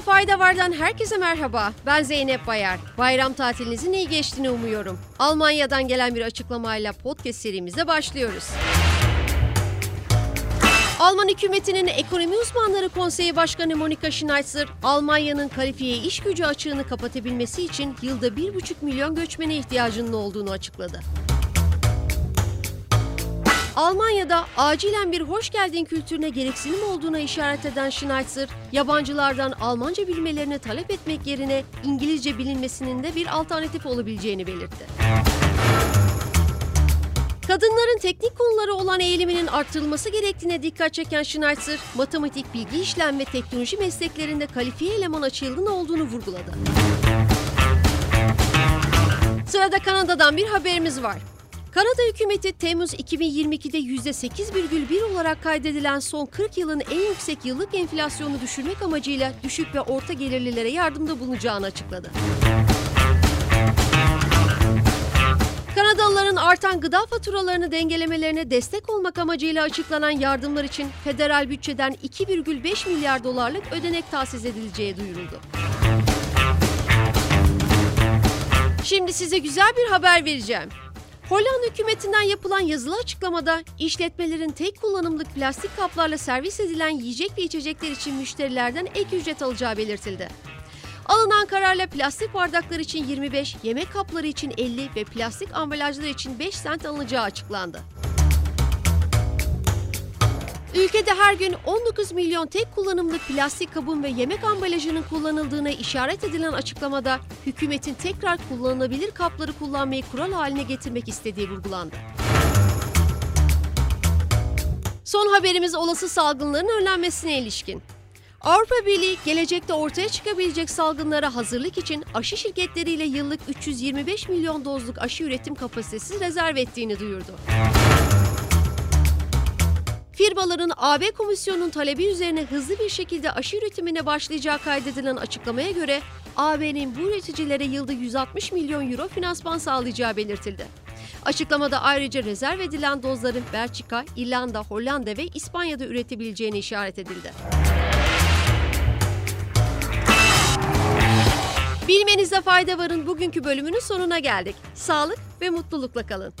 fayda vardan herkese merhaba. Ben Zeynep Bayar. Bayram tatilinizin iyi geçtiğini umuyorum. Almanya'dan gelen bir açıklamayla podcast serimize başlıyoruz. Alman hükümetinin ekonomi uzmanları konseyi başkanı Monika Schneitzer, Almanya'nın kalifiye iş gücü açığını kapatabilmesi için yılda 1,5 milyon göçmene ihtiyacının olduğunu açıkladı. Almanya'da acilen bir hoş geldin kültürüne gereksinim olduğuna işaret eden Schneitzer, yabancılardan Almanca bilmelerini talep etmek yerine İngilizce bilinmesinin de bir alternatif olabileceğini belirtti. Kadınların teknik konuları olan eğiliminin arttırılması gerektiğine dikkat çeken Schneitzer, matematik, bilgi işlem ve teknoloji mesleklerinde kalifiye eleman açığının olduğunu vurguladı. Sırada Kanada'dan bir haberimiz var. Kanada hükümeti Temmuz 2022'de %8,1 olarak kaydedilen son 40 yılın en yüksek yıllık enflasyonu düşürmek amacıyla düşük ve orta gelirlilere yardımda bulunacağını açıkladı. Kanadalıların artan gıda faturalarını dengelemelerine destek olmak amacıyla açıklanan yardımlar için federal bütçeden 2,5 milyar dolarlık ödenek tahsis edileceği duyuruldu. Şimdi size güzel bir haber vereceğim. Hollanda hükümetinden yapılan yazılı açıklamada işletmelerin tek kullanımlık plastik kaplarla servis edilen yiyecek ve içecekler için müşterilerden ek ücret alacağı belirtildi. Alınan kararla plastik bardaklar için 25, yemek kapları için 50 ve plastik ambalajlar için 5 sent alınacağı açıklandı. Ülkede her gün 19 milyon tek kullanımlık plastik kabın ve yemek ambalajının kullanıldığına işaret edilen açıklamada hükümetin tekrar kullanılabilir kapları kullanmayı kural haline getirmek istediği vurgulandı. Son haberimiz olası salgınların önlenmesine ilişkin. Avrupa Birliği gelecekte ortaya çıkabilecek salgınlara hazırlık için aşı şirketleriyle yıllık 325 milyon dozluk aşı üretim kapasitesi rezerv ettiğini duyurdu. Firmaların AB Komisyonu'nun talebi üzerine hızlı bir şekilde aşı üretimine başlayacağı kaydedilen açıklamaya göre AB'nin bu üreticilere yılda 160 milyon euro finansman sağlayacağı belirtildi. Açıklamada ayrıca rezerv edilen dozların Belçika, İrlanda, Hollanda ve İspanya'da üretebileceğine işaret edildi. Bilmenize fayda varın bugünkü bölümünün sonuna geldik. Sağlık ve mutlulukla kalın.